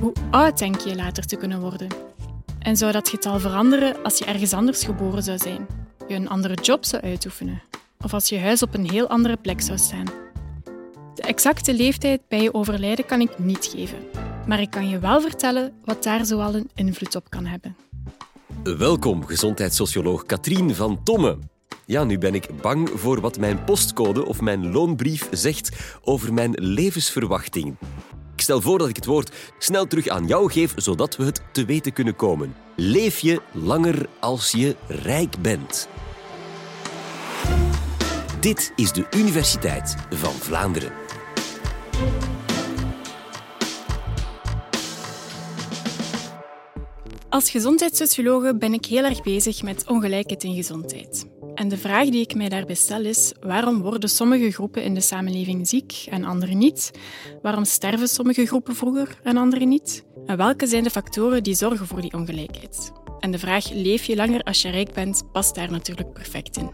Hoe oud denk je later te kunnen worden? En zou dat getal veranderen als je ergens anders geboren zou zijn? Je een andere job zou uitoefenen? Of als je huis op een heel andere plek zou staan? De exacte leeftijd bij je overlijden kan ik niet geven. Maar ik kan je wel vertellen wat daar zoal een invloed op kan hebben. Welkom, gezondheidssocioloog Katrien van Tomme. Ja, nu ben ik bang voor wat mijn postcode of mijn loonbrief zegt over mijn levensverwachting. Ik stel voor dat ik het woord snel terug aan jou geef, zodat we het te weten kunnen komen. Leef je langer als je rijk bent? Dit is de Universiteit van Vlaanderen. Als gezondheidssociologe ben ik heel erg bezig met ongelijkheid in gezondheid. En de vraag die ik mij daarbij stel is: waarom worden sommige groepen in de samenleving ziek en andere niet? Waarom sterven sommige groepen vroeger en andere niet? En welke zijn de factoren die zorgen voor die ongelijkheid? En de vraag: leef je langer als je rijk bent, past daar natuurlijk perfect in.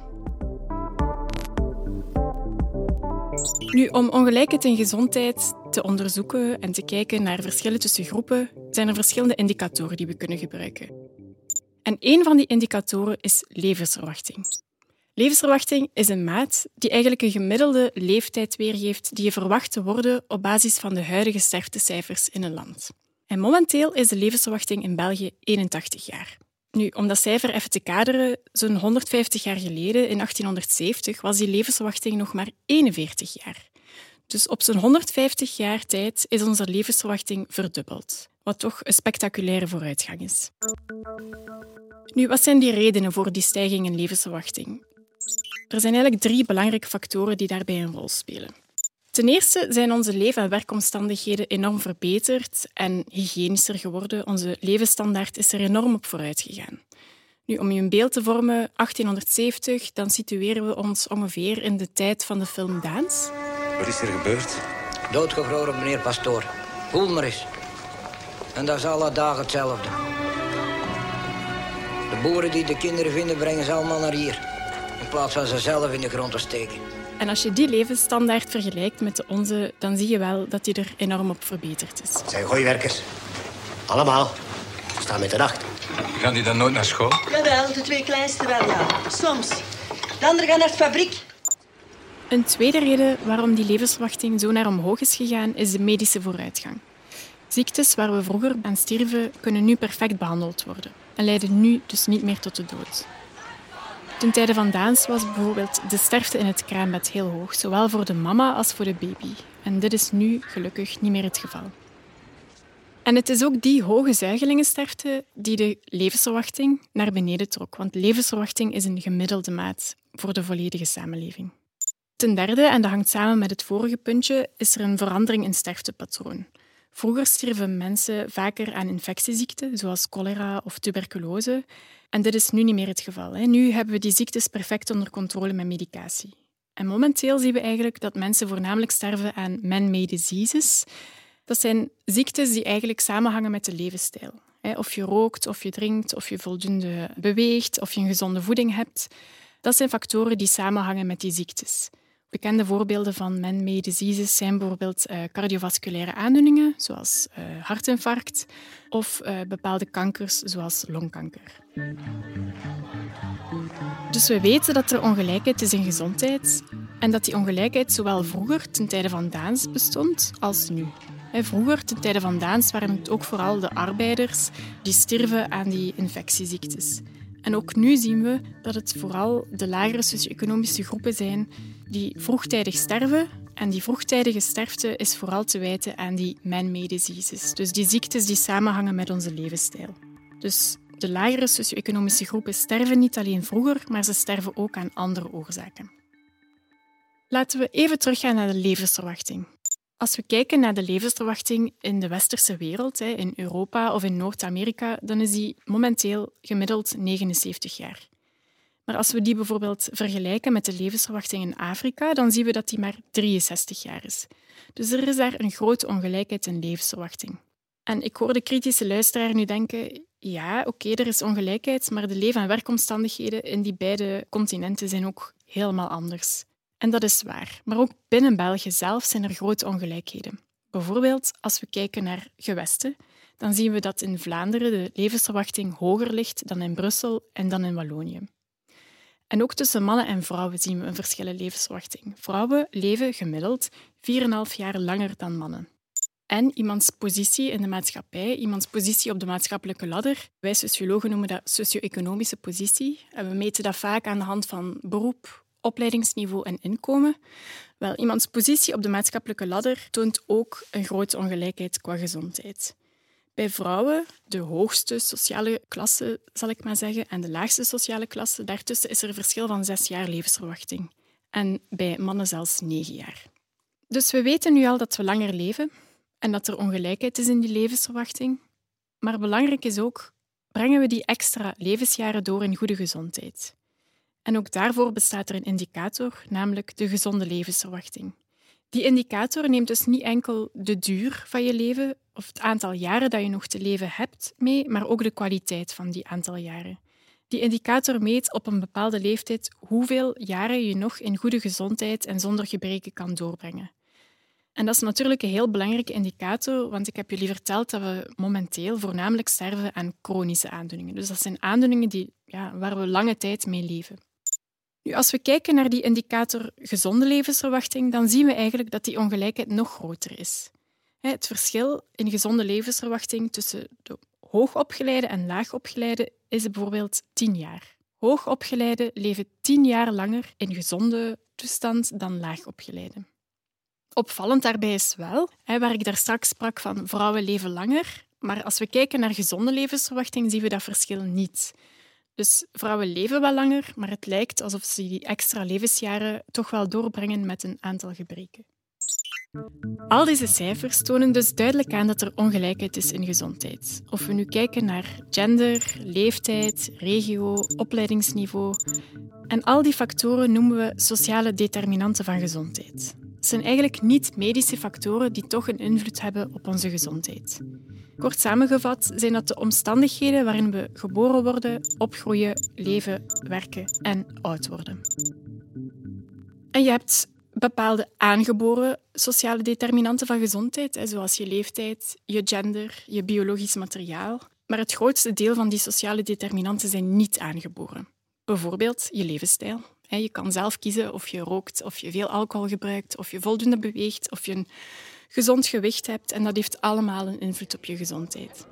Nu, om ongelijkheid in gezondheid te onderzoeken en te kijken naar verschillen tussen groepen, zijn er verschillende indicatoren die we kunnen gebruiken. En een van die indicatoren is levensverwachting. Levensverwachting is een maat die eigenlijk een gemiddelde leeftijd weergeeft die je verwacht te worden op basis van de huidige sterftecijfers in een land. En momenteel is de levensverwachting in België 81 jaar. Nu, om dat cijfer even te kaderen, zo'n 150 jaar geleden, in 1870, was die levensverwachting nog maar 41 jaar. Dus op zo'n 150 jaar tijd is onze levensverwachting verdubbeld, wat toch een spectaculaire vooruitgang is. Nu, wat zijn die redenen voor die stijging in levensverwachting? Er zijn eigenlijk drie belangrijke factoren die daarbij een rol spelen. Ten eerste zijn onze leef- en werkomstandigheden enorm verbeterd en hygiënischer geworden. Onze levensstandaard is er enorm op vooruit gegaan. Nu, om je een beeld te vormen, 1870, dan situeren we ons ongeveer in de tijd van de film Daans. Wat is er gebeurd? Doodgevroren, meneer Pastoor. Voel maar eens. En dat is alle dagen hetzelfde. De boeren die de kinderen vinden, brengen ze allemaal naar hier. In plaats van ze zelf in de grond te steken. En als je die levensstandaard vergelijkt met de onze, dan zie je wel dat die er enorm op verbeterd is. Het zijn gooiwerkers. Allemaal. Ze staan met de nacht. Gaan die dan nooit naar school? Jawel, de twee kleinste wel, ja. Soms. De anderen gaan naar de fabriek. Een tweede reden waarom die levensverwachting zo naar omhoog is gegaan, is de medische vooruitgang. Ziektes waar we vroeger aan stierven, kunnen nu perfect behandeld worden en leiden nu dus niet meer tot de dood. Ten tijde van Daans was bijvoorbeeld de sterfte in het kraambed heel hoog, zowel voor de mama als voor de baby. En dit is nu gelukkig niet meer het geval. En het is ook die hoge zuigelingensterfte die de levensverwachting naar beneden trok, want levensverwachting is een gemiddelde maat voor de volledige samenleving. Ten derde, en dat hangt samen met het vorige puntje, is er een verandering in sterftepatroon. Vroeger stierven mensen vaker aan infectieziekten, zoals cholera of tuberculose. En dit is nu niet meer het geval. Nu hebben we die ziektes perfect onder controle met medicatie. En momenteel zien we eigenlijk dat mensen voornamelijk sterven aan man-made diseases. Dat zijn ziektes die eigenlijk samenhangen met de levensstijl. Of je rookt, of je drinkt, of je voldoende beweegt, of je een gezonde voeding hebt. Dat zijn factoren die samenhangen met die ziektes. Bekende voorbeelden van man-made diseases zijn bijvoorbeeld uh, cardiovasculaire aandoeningen, zoals uh, hartinfarct, of uh, bepaalde kankers, zoals longkanker. Dus we weten dat er ongelijkheid is in gezondheid en dat die ongelijkheid zowel vroeger, ten tijde van Daans, bestond, als nu. Vroeger, ten tijde van Daans, waren het ook vooral de arbeiders die stierven aan die infectieziektes. En ook nu zien we dat het vooral de lagere socio-economische groepen zijn die vroegtijdig sterven. En die vroegtijdige sterfte is vooral te wijten aan die man-made diseases. Dus die ziektes die samenhangen met onze levensstijl. Dus de lagere socio-economische groepen sterven niet alleen vroeger, maar ze sterven ook aan andere oorzaken. Laten we even teruggaan naar de levensverwachting. Als we kijken naar de levensverwachting in de westerse wereld, in Europa of in Noord-Amerika, dan is die momenteel gemiddeld 79 jaar. Maar als we die bijvoorbeeld vergelijken met de levensverwachting in Afrika, dan zien we dat die maar 63 jaar is. Dus er is daar een grote ongelijkheid in levensverwachting. En ik hoor de kritische luisteraar nu denken, ja, oké, er is ongelijkheid, maar de leven- en werkomstandigheden in die beide continenten zijn ook helemaal anders. En dat is waar. Maar ook binnen België zelf zijn er grote ongelijkheden. Bijvoorbeeld als we kijken naar gewesten. dan zien we dat in Vlaanderen de levensverwachting hoger ligt dan in Brussel en dan in Wallonië. En ook tussen mannen en vrouwen zien we een verschil in levensverwachting. Vrouwen leven gemiddeld 4,5 jaar langer dan mannen. En iemands positie in de maatschappij, iemands positie op de maatschappelijke ladder. Wij sociologen noemen dat socio-economische positie. En we meten dat vaak aan de hand van beroep, opleidingsniveau en inkomen. Wel, iemands positie op de maatschappelijke ladder toont ook een grote ongelijkheid qua gezondheid. Bij vrouwen, de hoogste sociale klasse, zal ik maar zeggen, en de laagste sociale klasse, daartussen is er een verschil van zes jaar levensverwachting. En bij mannen zelfs negen jaar. Dus we weten nu al dat we langer leven en dat er ongelijkheid is in die levensverwachting. Maar belangrijk is ook, brengen we die extra levensjaren door in goede gezondheid? En ook daarvoor bestaat er een indicator, namelijk de gezonde levensverwachting. Die indicator neemt dus niet enkel de duur van je leven of het aantal jaren dat je nog te leven hebt mee, maar ook de kwaliteit van die aantal jaren. Die indicator meet op een bepaalde leeftijd hoeveel jaren je nog in goede gezondheid en zonder gebreken kan doorbrengen. En dat is natuurlijk een heel belangrijke indicator, want ik heb jullie verteld dat we momenteel voornamelijk sterven aan chronische aandoeningen. Dus dat zijn aandoeningen die, ja, waar we lange tijd mee leven. Nu, als we kijken naar die indicator gezonde levensverwachting, dan zien we eigenlijk dat die ongelijkheid nog groter is. Het verschil in gezonde levensverwachting tussen de hoogopgeleide en laagopgeleide is bijvoorbeeld 10 jaar. Hoogopgeleide leven 10 jaar langer in gezonde toestand dan laagopgeleide. Opvallend daarbij is wel, waar ik daar straks sprak van vrouwen leven langer, maar als we kijken naar gezonde levensverwachting zien we dat verschil niet. Dus vrouwen leven wel langer, maar het lijkt alsof ze die extra levensjaren toch wel doorbrengen met een aantal gebreken. Al deze cijfers tonen dus duidelijk aan dat er ongelijkheid is in gezondheid. Of we nu kijken naar gender, leeftijd, regio, opleidingsniveau. En al die factoren noemen we sociale determinanten van gezondheid. Zijn eigenlijk niet-medische factoren die toch een invloed hebben op onze gezondheid. Kort samengevat zijn dat de omstandigheden waarin we geboren worden, opgroeien, leven, werken en oud worden. En je hebt bepaalde aangeboren sociale determinanten van gezondheid, zoals je leeftijd, je gender, je biologisch materiaal. Maar het grootste deel van die sociale determinanten zijn niet aangeboren. Bijvoorbeeld je levensstijl. Je kan zelf kiezen of je rookt, of je veel alcohol gebruikt, of je voldoende beweegt, of je een gezond gewicht hebt. En dat heeft allemaal een invloed op je gezondheid.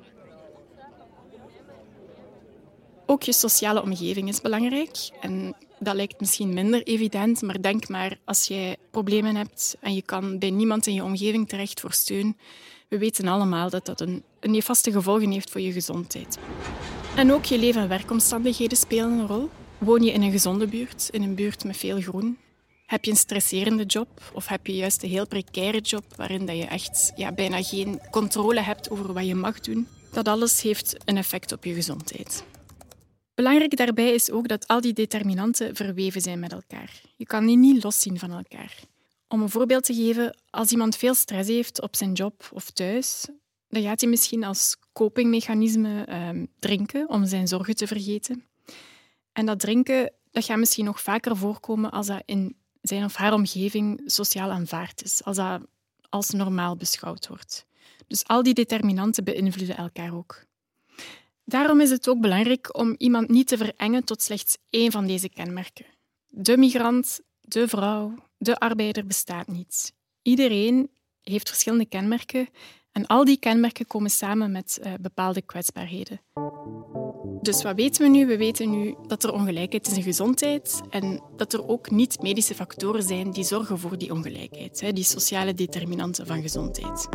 Ook je sociale omgeving is belangrijk. En dat lijkt misschien minder evident, maar denk maar als jij problemen hebt en je kan bij niemand in je omgeving terecht voor steun. We weten allemaal dat dat een, een nefaste gevolgen heeft voor je gezondheid. En ook je leven- en werkomstandigheden spelen een rol. Woon je in een gezonde buurt, in een buurt met veel groen? Heb je een stresserende job of heb je juist een heel precaire job waarin dat je echt ja, bijna geen controle hebt over wat je mag doen? Dat alles heeft een effect op je gezondheid. Belangrijk daarbij is ook dat al die determinanten verweven zijn met elkaar. Je kan die niet loszien van elkaar. Om een voorbeeld te geven, als iemand veel stress heeft op zijn job of thuis, dan gaat hij misschien als copingmechanisme ehm, drinken om zijn zorgen te vergeten. En dat drinken dat gaat misschien nog vaker voorkomen als dat in zijn of haar omgeving sociaal aanvaard is, als dat als normaal beschouwd wordt. Dus al die determinanten beïnvloeden elkaar ook. Daarom is het ook belangrijk om iemand niet te verengen tot slechts één van deze kenmerken. De migrant, de vrouw, de arbeider bestaat niet. Iedereen heeft verschillende kenmerken en al die kenmerken komen samen met uh, bepaalde kwetsbaarheden. Dus wat weten we nu? We weten nu dat er ongelijkheid is in gezondheid en dat er ook niet-medische factoren zijn die zorgen voor die ongelijkheid, die sociale determinanten van gezondheid.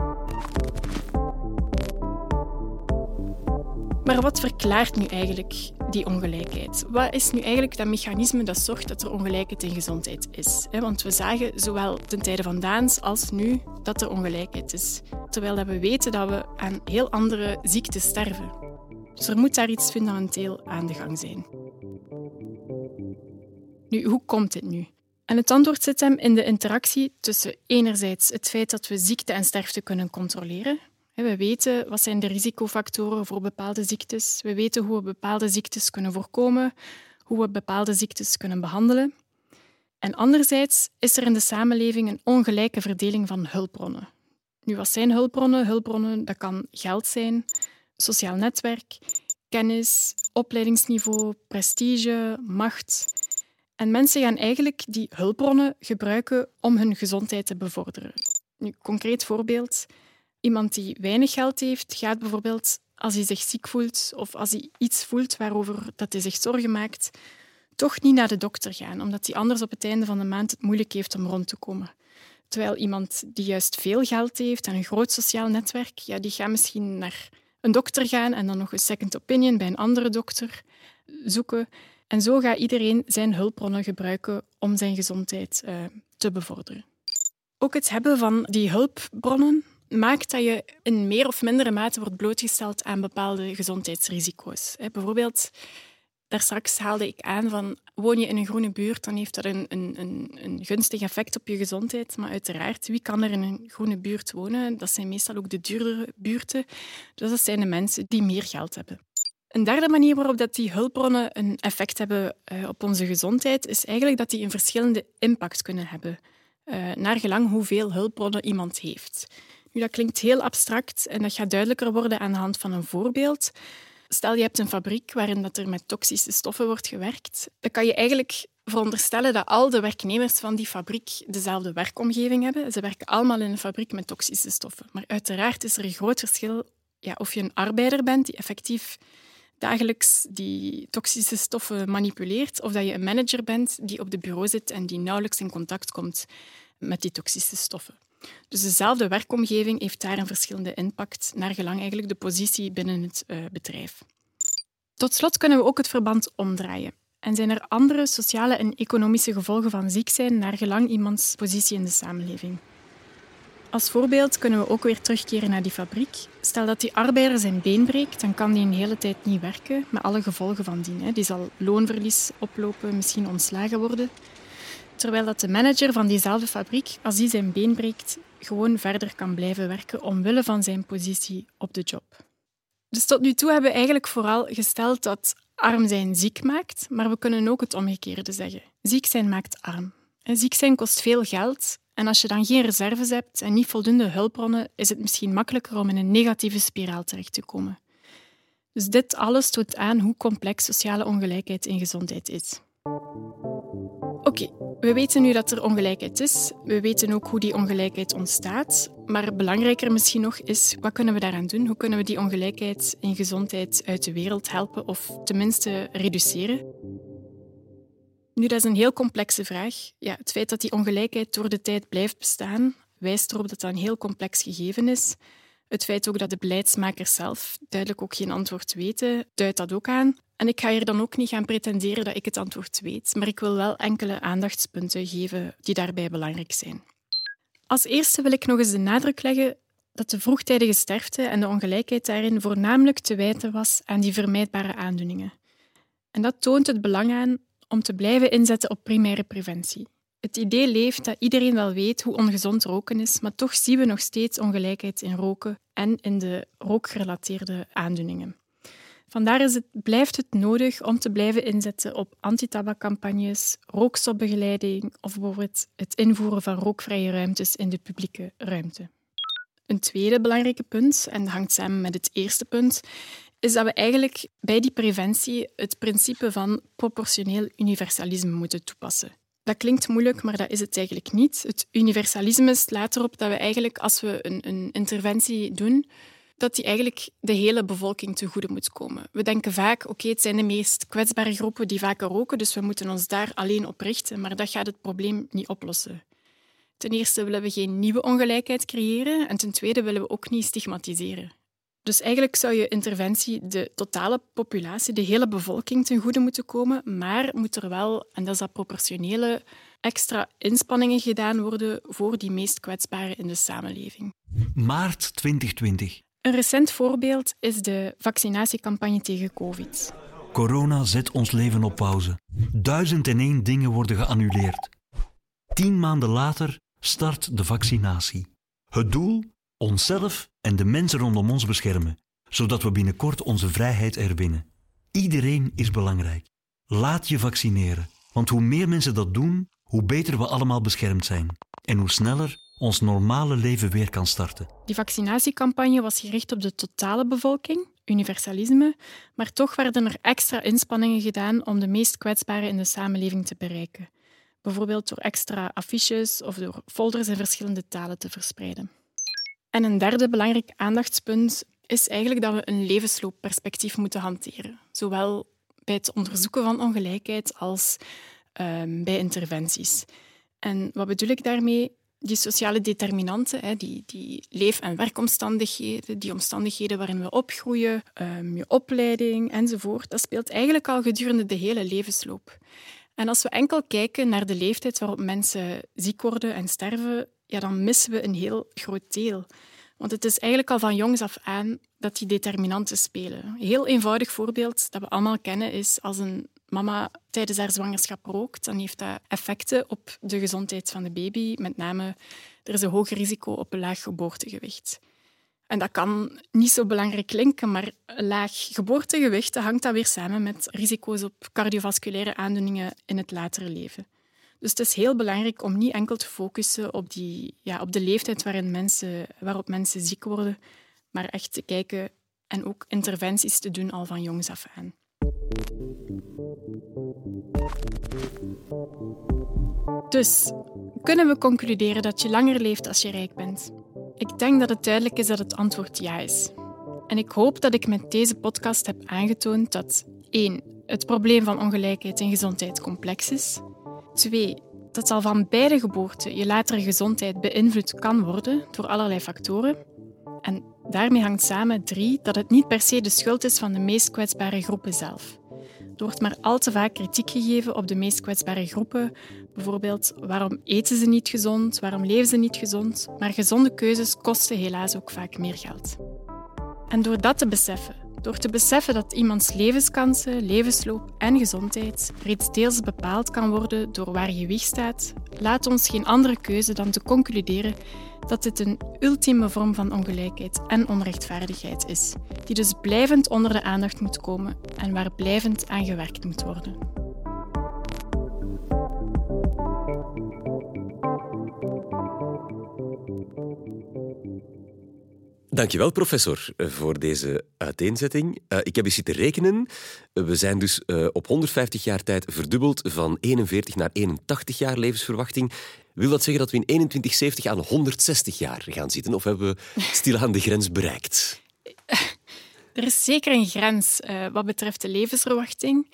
Maar wat verklaart nu eigenlijk die ongelijkheid? Wat is nu eigenlijk dat mechanisme dat zorgt dat er ongelijkheid in gezondheid is? Want we zagen zowel ten tijde van Daans als nu dat er ongelijkheid is. Terwijl we weten dat we aan heel andere ziekten sterven. Dus er moet daar iets fundamenteel aan de gang zijn. Nu, hoe komt dit nu? En het antwoord zit hem in de interactie tussen enerzijds het feit dat we ziekte en sterfte kunnen controleren, we weten wat zijn de risicofactoren voor bepaalde ziektes. We weten hoe we bepaalde ziektes kunnen voorkomen, hoe we bepaalde ziektes kunnen behandelen. En anderzijds is er in de samenleving een ongelijke verdeling van hulpbronnen. Nu, wat zijn hulpbronnen? Hulpbronnen, dat kan geld zijn, sociaal netwerk, kennis, opleidingsniveau, prestige, macht. En mensen gaan eigenlijk die hulpbronnen gebruiken om hun gezondheid te bevorderen. Nu, concreet voorbeeld. Iemand die weinig geld heeft, gaat bijvoorbeeld als hij zich ziek voelt of als hij iets voelt waarover dat hij zich zorgen maakt, toch niet naar de dokter gaan, omdat hij anders op het einde van de maand het moeilijk heeft om rond te komen. Terwijl iemand die juist veel geld heeft en een groot sociaal netwerk, ja, die gaat misschien naar een dokter gaan en dan nog een second opinion bij een andere dokter zoeken. En zo gaat iedereen zijn hulpbronnen gebruiken om zijn gezondheid uh, te bevorderen. Ook het hebben van die hulpbronnen maakt dat je in meer of mindere mate wordt blootgesteld aan bepaalde gezondheidsrisico's. Bijvoorbeeld, daar straks haalde ik aan van woon je in een groene buurt, dan heeft dat een, een, een, gunstig effect op je gezondheid. Maar uiteraard, wie kan er in een groene buurt wonen? Dat zijn meestal ook de duurdere buurten. Dus dat zijn de mensen die meer geld hebben. Een derde manier waarop dat die hulpbronnen een effect hebben eh, op onze gezondheid is eigenlijk dat die een verschillende impact kunnen hebben, uh, naar gelang hoeveel hulpbronnen iemand heeft. Nu, dat klinkt heel abstract en dat gaat duidelijker worden aan de hand van een voorbeeld. Stel, je hebt een fabriek waarin dat er met toxische stoffen wordt gewerkt. Dan kan je eigenlijk veronderstellen dat al de werknemers van die fabriek dezelfde werkomgeving hebben. Ze werken allemaal in een fabriek met toxische stoffen. Maar uiteraard is er een groot verschil ja, of je een arbeider bent die effectief dagelijks die toxische stoffen manipuleert, of dat je een manager bent die op de bureau zit en die nauwelijks in contact komt met die toxische stoffen. Dus dezelfde werkomgeving heeft daar een verschillende impact, naar gelang eigenlijk de positie binnen het uh, bedrijf. Tot slot kunnen we ook het verband omdraaien. En zijn er andere sociale en economische gevolgen van ziek zijn naar gelang iemands positie in de samenleving? Als voorbeeld kunnen we ook weer terugkeren naar die fabriek. Stel dat die arbeider zijn been breekt, dan kan die een hele tijd niet werken, met alle gevolgen van dien. Die zal loonverlies oplopen, misschien ontslagen worden. Terwijl dat de manager van diezelfde fabriek, als hij zijn been breekt, gewoon verder kan blijven werken omwille van zijn positie op de job. Dus tot nu toe hebben we eigenlijk vooral gesteld dat arm zijn ziek maakt, maar we kunnen ook het omgekeerde zeggen. Ziek zijn maakt arm. ziek zijn kost veel geld en als je dan geen reserves hebt en niet voldoende hulpbronnen, is het misschien makkelijker om in een negatieve spiraal terecht te komen. Dus dit alles toont aan hoe complex sociale ongelijkheid in gezondheid is. Oké, we weten nu dat er ongelijkheid is. We weten ook hoe die ongelijkheid ontstaat. Maar belangrijker misschien nog is, wat kunnen we daaraan doen? Hoe kunnen we die ongelijkheid in gezondheid uit de wereld helpen of tenminste reduceren? Nu, dat is een heel complexe vraag. Ja, het feit dat die ongelijkheid door de tijd blijft bestaan, wijst erop dat dat een heel complex gegeven is. Het feit ook dat de beleidsmakers zelf duidelijk ook geen antwoord weten, duidt dat ook aan. En ik ga hier dan ook niet gaan pretenderen dat ik het antwoord weet, maar ik wil wel enkele aandachtspunten geven die daarbij belangrijk zijn. Als eerste wil ik nog eens de nadruk leggen dat de vroegtijdige sterfte en de ongelijkheid daarin voornamelijk te wijten was aan die vermijdbare aandoeningen. En dat toont het belang aan om te blijven inzetten op primaire preventie. Het idee leeft dat iedereen wel weet hoe ongezond roken is, maar toch zien we nog steeds ongelijkheid in roken en in de rookgerelateerde aandoeningen. Vandaar is het, blijft het nodig om te blijven inzetten op antitabakcampagnes, rookstopbegeleiding of bijvoorbeeld het invoeren van rookvrije ruimtes in de publieke ruimte. Een tweede belangrijke punt, en dat hangt samen met het eerste punt, is dat we eigenlijk bij die preventie het principe van proportioneel universalisme moeten toepassen. Dat klinkt moeilijk, maar dat is het eigenlijk niet. Het universalisme slaat erop dat we eigenlijk, als we een, een interventie doen, dat die eigenlijk de hele bevolking te goede moet komen. We denken vaak, oké, het zijn de meest kwetsbare groepen die vaker roken, dus we moeten ons daar alleen op richten, maar dat gaat het probleem niet oplossen. Ten eerste willen we geen nieuwe ongelijkheid creëren en ten tweede willen we ook niet stigmatiseren. Dus eigenlijk zou je interventie de totale populatie, de hele bevolking ten goede moeten komen, maar moet er wel, en dat is dat proportionele, extra inspanningen gedaan worden voor die meest kwetsbaren in de samenleving. Maart 2020. Een recent voorbeeld is de vaccinatiecampagne tegen COVID. Corona zet ons leven op pauze. Duizend en één dingen worden geannuleerd. Tien maanden later start de vaccinatie. Het doel? Onszelf en de mensen rondom ons beschermen, zodat we binnenkort onze vrijheid herwinnen. Iedereen is belangrijk. Laat je vaccineren, want hoe meer mensen dat doen, hoe beter we allemaal beschermd zijn. En hoe sneller ons normale leven weer kan starten. Die vaccinatiecampagne was gericht op de totale bevolking, universalisme, maar toch werden er extra inspanningen gedaan om de meest kwetsbaren in de samenleving te bereiken. Bijvoorbeeld door extra affiches of door folders in verschillende talen te verspreiden. En een derde belangrijk aandachtspunt is eigenlijk dat we een levensloopperspectief moeten hanteren. Zowel bij het onderzoeken van ongelijkheid als um, bij interventies. En wat bedoel ik daarmee? Die sociale determinanten, hè, die, die leef- en werkomstandigheden, die omstandigheden waarin we opgroeien, um, je opleiding enzovoort, dat speelt eigenlijk al gedurende de hele levensloop. En als we enkel kijken naar de leeftijd waarop mensen ziek worden en sterven, ja, dan missen we een heel groot deel. Want het is eigenlijk al van jongs af aan dat die determinanten spelen. Een heel eenvoudig voorbeeld dat we allemaal kennen is als een mama tijdens haar zwangerschap rookt, dan heeft dat effecten op de gezondheid van de baby. Met name, er is een hoger risico op een laag geboortegewicht. En dat kan niet zo belangrijk klinken, maar een laag geboortegewicht hangt dan weer samen met risico's op cardiovasculaire aandoeningen in het latere leven. Dus het is heel belangrijk om niet enkel te focussen op, die, ja, op de leeftijd waarin mensen, waarop mensen ziek worden, maar echt te kijken en ook interventies te doen al van jongs af aan. Dus kunnen we concluderen dat je langer leeft als je rijk bent? Ik denk dat het duidelijk is dat het antwoord ja is. En ik hoop dat ik met deze podcast heb aangetoond dat 1. Het probleem van ongelijkheid in gezondheid complex is. 2. Dat al van beide geboorten je latere gezondheid beïnvloed kan worden door allerlei factoren. En daarmee hangt samen 3. Dat het niet per se de schuld is van de meest kwetsbare groepen zelf. Er wordt maar al te vaak kritiek gegeven op de meest kwetsbare groepen. Bijvoorbeeld, waarom eten ze niet gezond? Waarom leven ze niet gezond? Maar gezonde keuzes kosten helaas ook vaak meer geld. En door dat te beseffen, door te beseffen dat iemands levenskansen, levensloop en gezondheid reeds deels bepaald kan worden door waar je wieg staat, laat ons geen andere keuze dan te concluderen dat dit een ultieme vorm van ongelijkheid en onrechtvaardigheid is, die dus blijvend onder de aandacht moet komen en waar blijvend aan gewerkt moet worden. Dankjewel, professor, voor deze uiteenzetting. Uh, ik heb eens zitten rekenen. We zijn dus uh, op 150 jaar tijd verdubbeld van 41 naar 81 jaar levensverwachting. Wil dat zeggen dat we in 2170 aan 160 jaar gaan zitten? Of hebben we stilaan de grens bereikt? Er is zeker een grens uh, wat betreft de levensverwachting.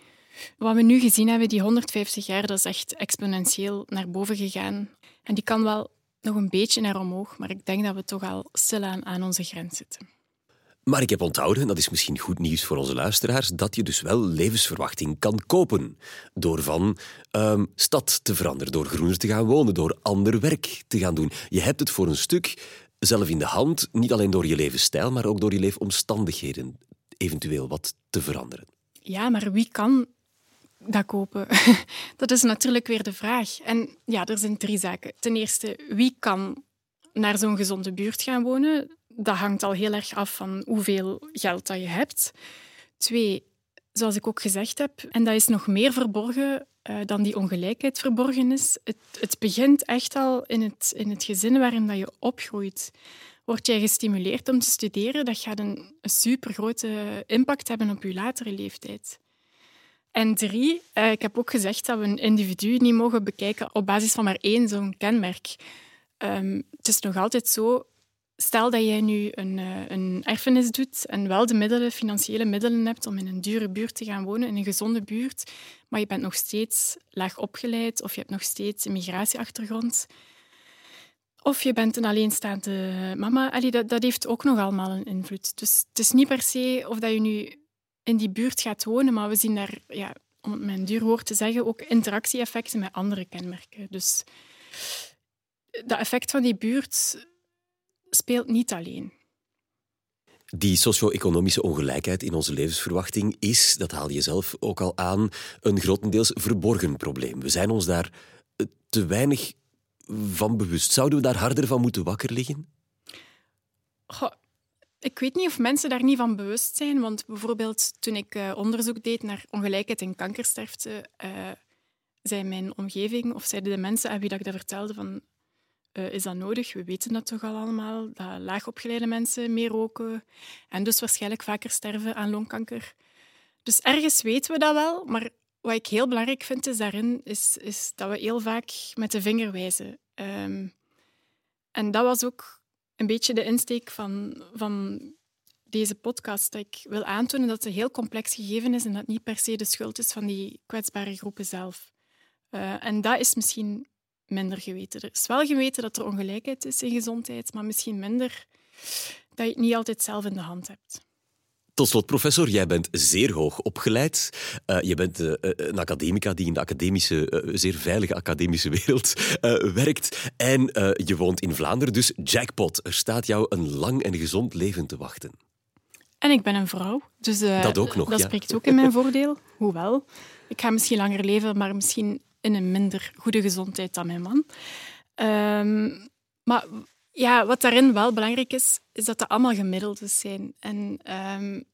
Wat we nu gezien hebben, die 150 jaar, dat is echt exponentieel naar boven gegaan. En die kan wel nog een beetje naar omhoog, maar ik denk dat we toch al stilaan aan onze grens zitten. Maar ik heb onthouden, en dat is misschien goed nieuws voor onze luisteraars, dat je dus wel levensverwachting kan kopen. Door van um, stad te veranderen, door groener te gaan wonen, door ander werk te gaan doen. Je hebt het voor een stuk zelf in de hand, niet alleen door je levensstijl, maar ook door je leefomstandigheden eventueel wat te veranderen. Ja, maar wie kan dat kopen? dat is natuurlijk weer de vraag. En ja, er zijn drie zaken. Ten eerste, wie kan naar zo'n gezonde buurt gaan wonen? Dat hangt al heel erg af van hoeveel geld dat je hebt. Twee, zoals ik ook gezegd heb, en dat is nog meer verborgen uh, dan die ongelijkheid verborgen is. Het, het, begint echt al in het, in het gezin waarin dat je opgroeit. Word jij gestimuleerd om te studeren, dat gaat een, een supergrote impact hebben op je latere leeftijd. En drie, uh, ik heb ook gezegd dat we een individu niet mogen bekijken op basis van maar één zo'n kenmerk. Um, het is nog altijd zo, stel dat jij nu een, uh, een erfenis doet en wel de middelen, financiële middelen hebt om in een dure buurt te gaan wonen, in een gezonde buurt, maar je bent nog steeds laag opgeleid of je hebt nog steeds een migratieachtergrond. Of je bent een alleenstaande mama. Allee, dat, dat heeft ook nog allemaal een invloed. Dus het is niet per se of dat je nu in die buurt gaat wonen, maar we zien daar, ja, om het een duur woord te zeggen, ook interactie-effecten met andere kenmerken. Dus dat effect van die buurt speelt niet alleen. Die socio-economische ongelijkheid in onze levensverwachting is, dat haal je zelf ook al aan, een grotendeels verborgen probleem. We zijn ons daar eh, te weinig van bewust. Zouden we daar harder van moeten wakker liggen? Goh, ik weet niet of mensen daar niet van bewust zijn, want bijvoorbeeld toen ik uh, onderzoek deed naar ongelijkheid en kankersterfte, uh, zei mijn omgeving of zeiden de mensen aan wie dat ik dat vertelde van eh, is dat nodig? We weten dat toch al allemaal, dat laagopgeleide mensen meer roken en dus waarschijnlijk vaker sterven aan longkanker. Dus ergens weten we dat wel, maar wat ik heel belangrijk vind is daarin, is, is dat we heel vaak met de vinger wijzen. Ehm, en dat was ook een beetje de insteek van, van deze podcast. Dat ik wil aantonen dat het een heel complex gegeven is en dat niet per se de schuld is van die kwetsbare groepen zelf. Uh, en dat is misschien minder geweten. Er is wel geweten dat er ongelijkheid is in gezondheid, maar misschien minder dat je het niet altijd zelf in de hand hebt. Tot slot, professor, jij bent zeer hoog opgeleid. Uh, je bent uh, een academica die in de academische, uh, zeer veilige academische wereld werkt. En je woont in Vlaanderen, dus jackpot. Er staat jou een lang en gezond leven te wachten. En ik ben een vrouw, dus dat, ook nog, dat ja. spreekt ook in mijn voordeel. Hoewel, ik ga misschien langer leven, maar misschien in een minder goede gezondheid dan mijn man. Um, maar ja, wat daarin wel belangrijk is, is dat dat allemaal gemiddeldes zijn. En um,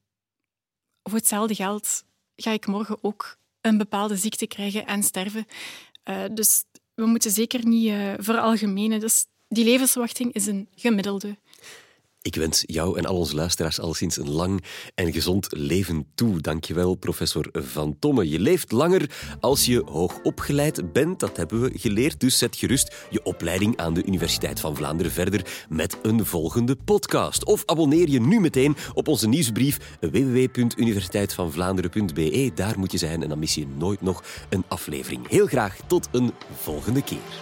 voor hetzelfde geld ga ik morgen ook een bepaalde ziekte krijgen en sterven. Uh, dus we moeten zeker niet uh, veralgemenen. Dus die levensverwachting is een gemiddelde. Ik wens jou en al onze luisteraars alleszins een lang en gezond leven toe. Dankjewel, professor Van Tomme. Je leeft langer als je hoog opgeleid bent, dat hebben we geleerd. Dus zet gerust je opleiding aan de Universiteit van Vlaanderen verder met een volgende podcast. Of abonneer je nu meteen op onze nieuwsbrief www.universiteitvanvlaanderen.be. Daar moet je zijn en dan mis je nooit nog een aflevering. Heel graag tot een volgende keer.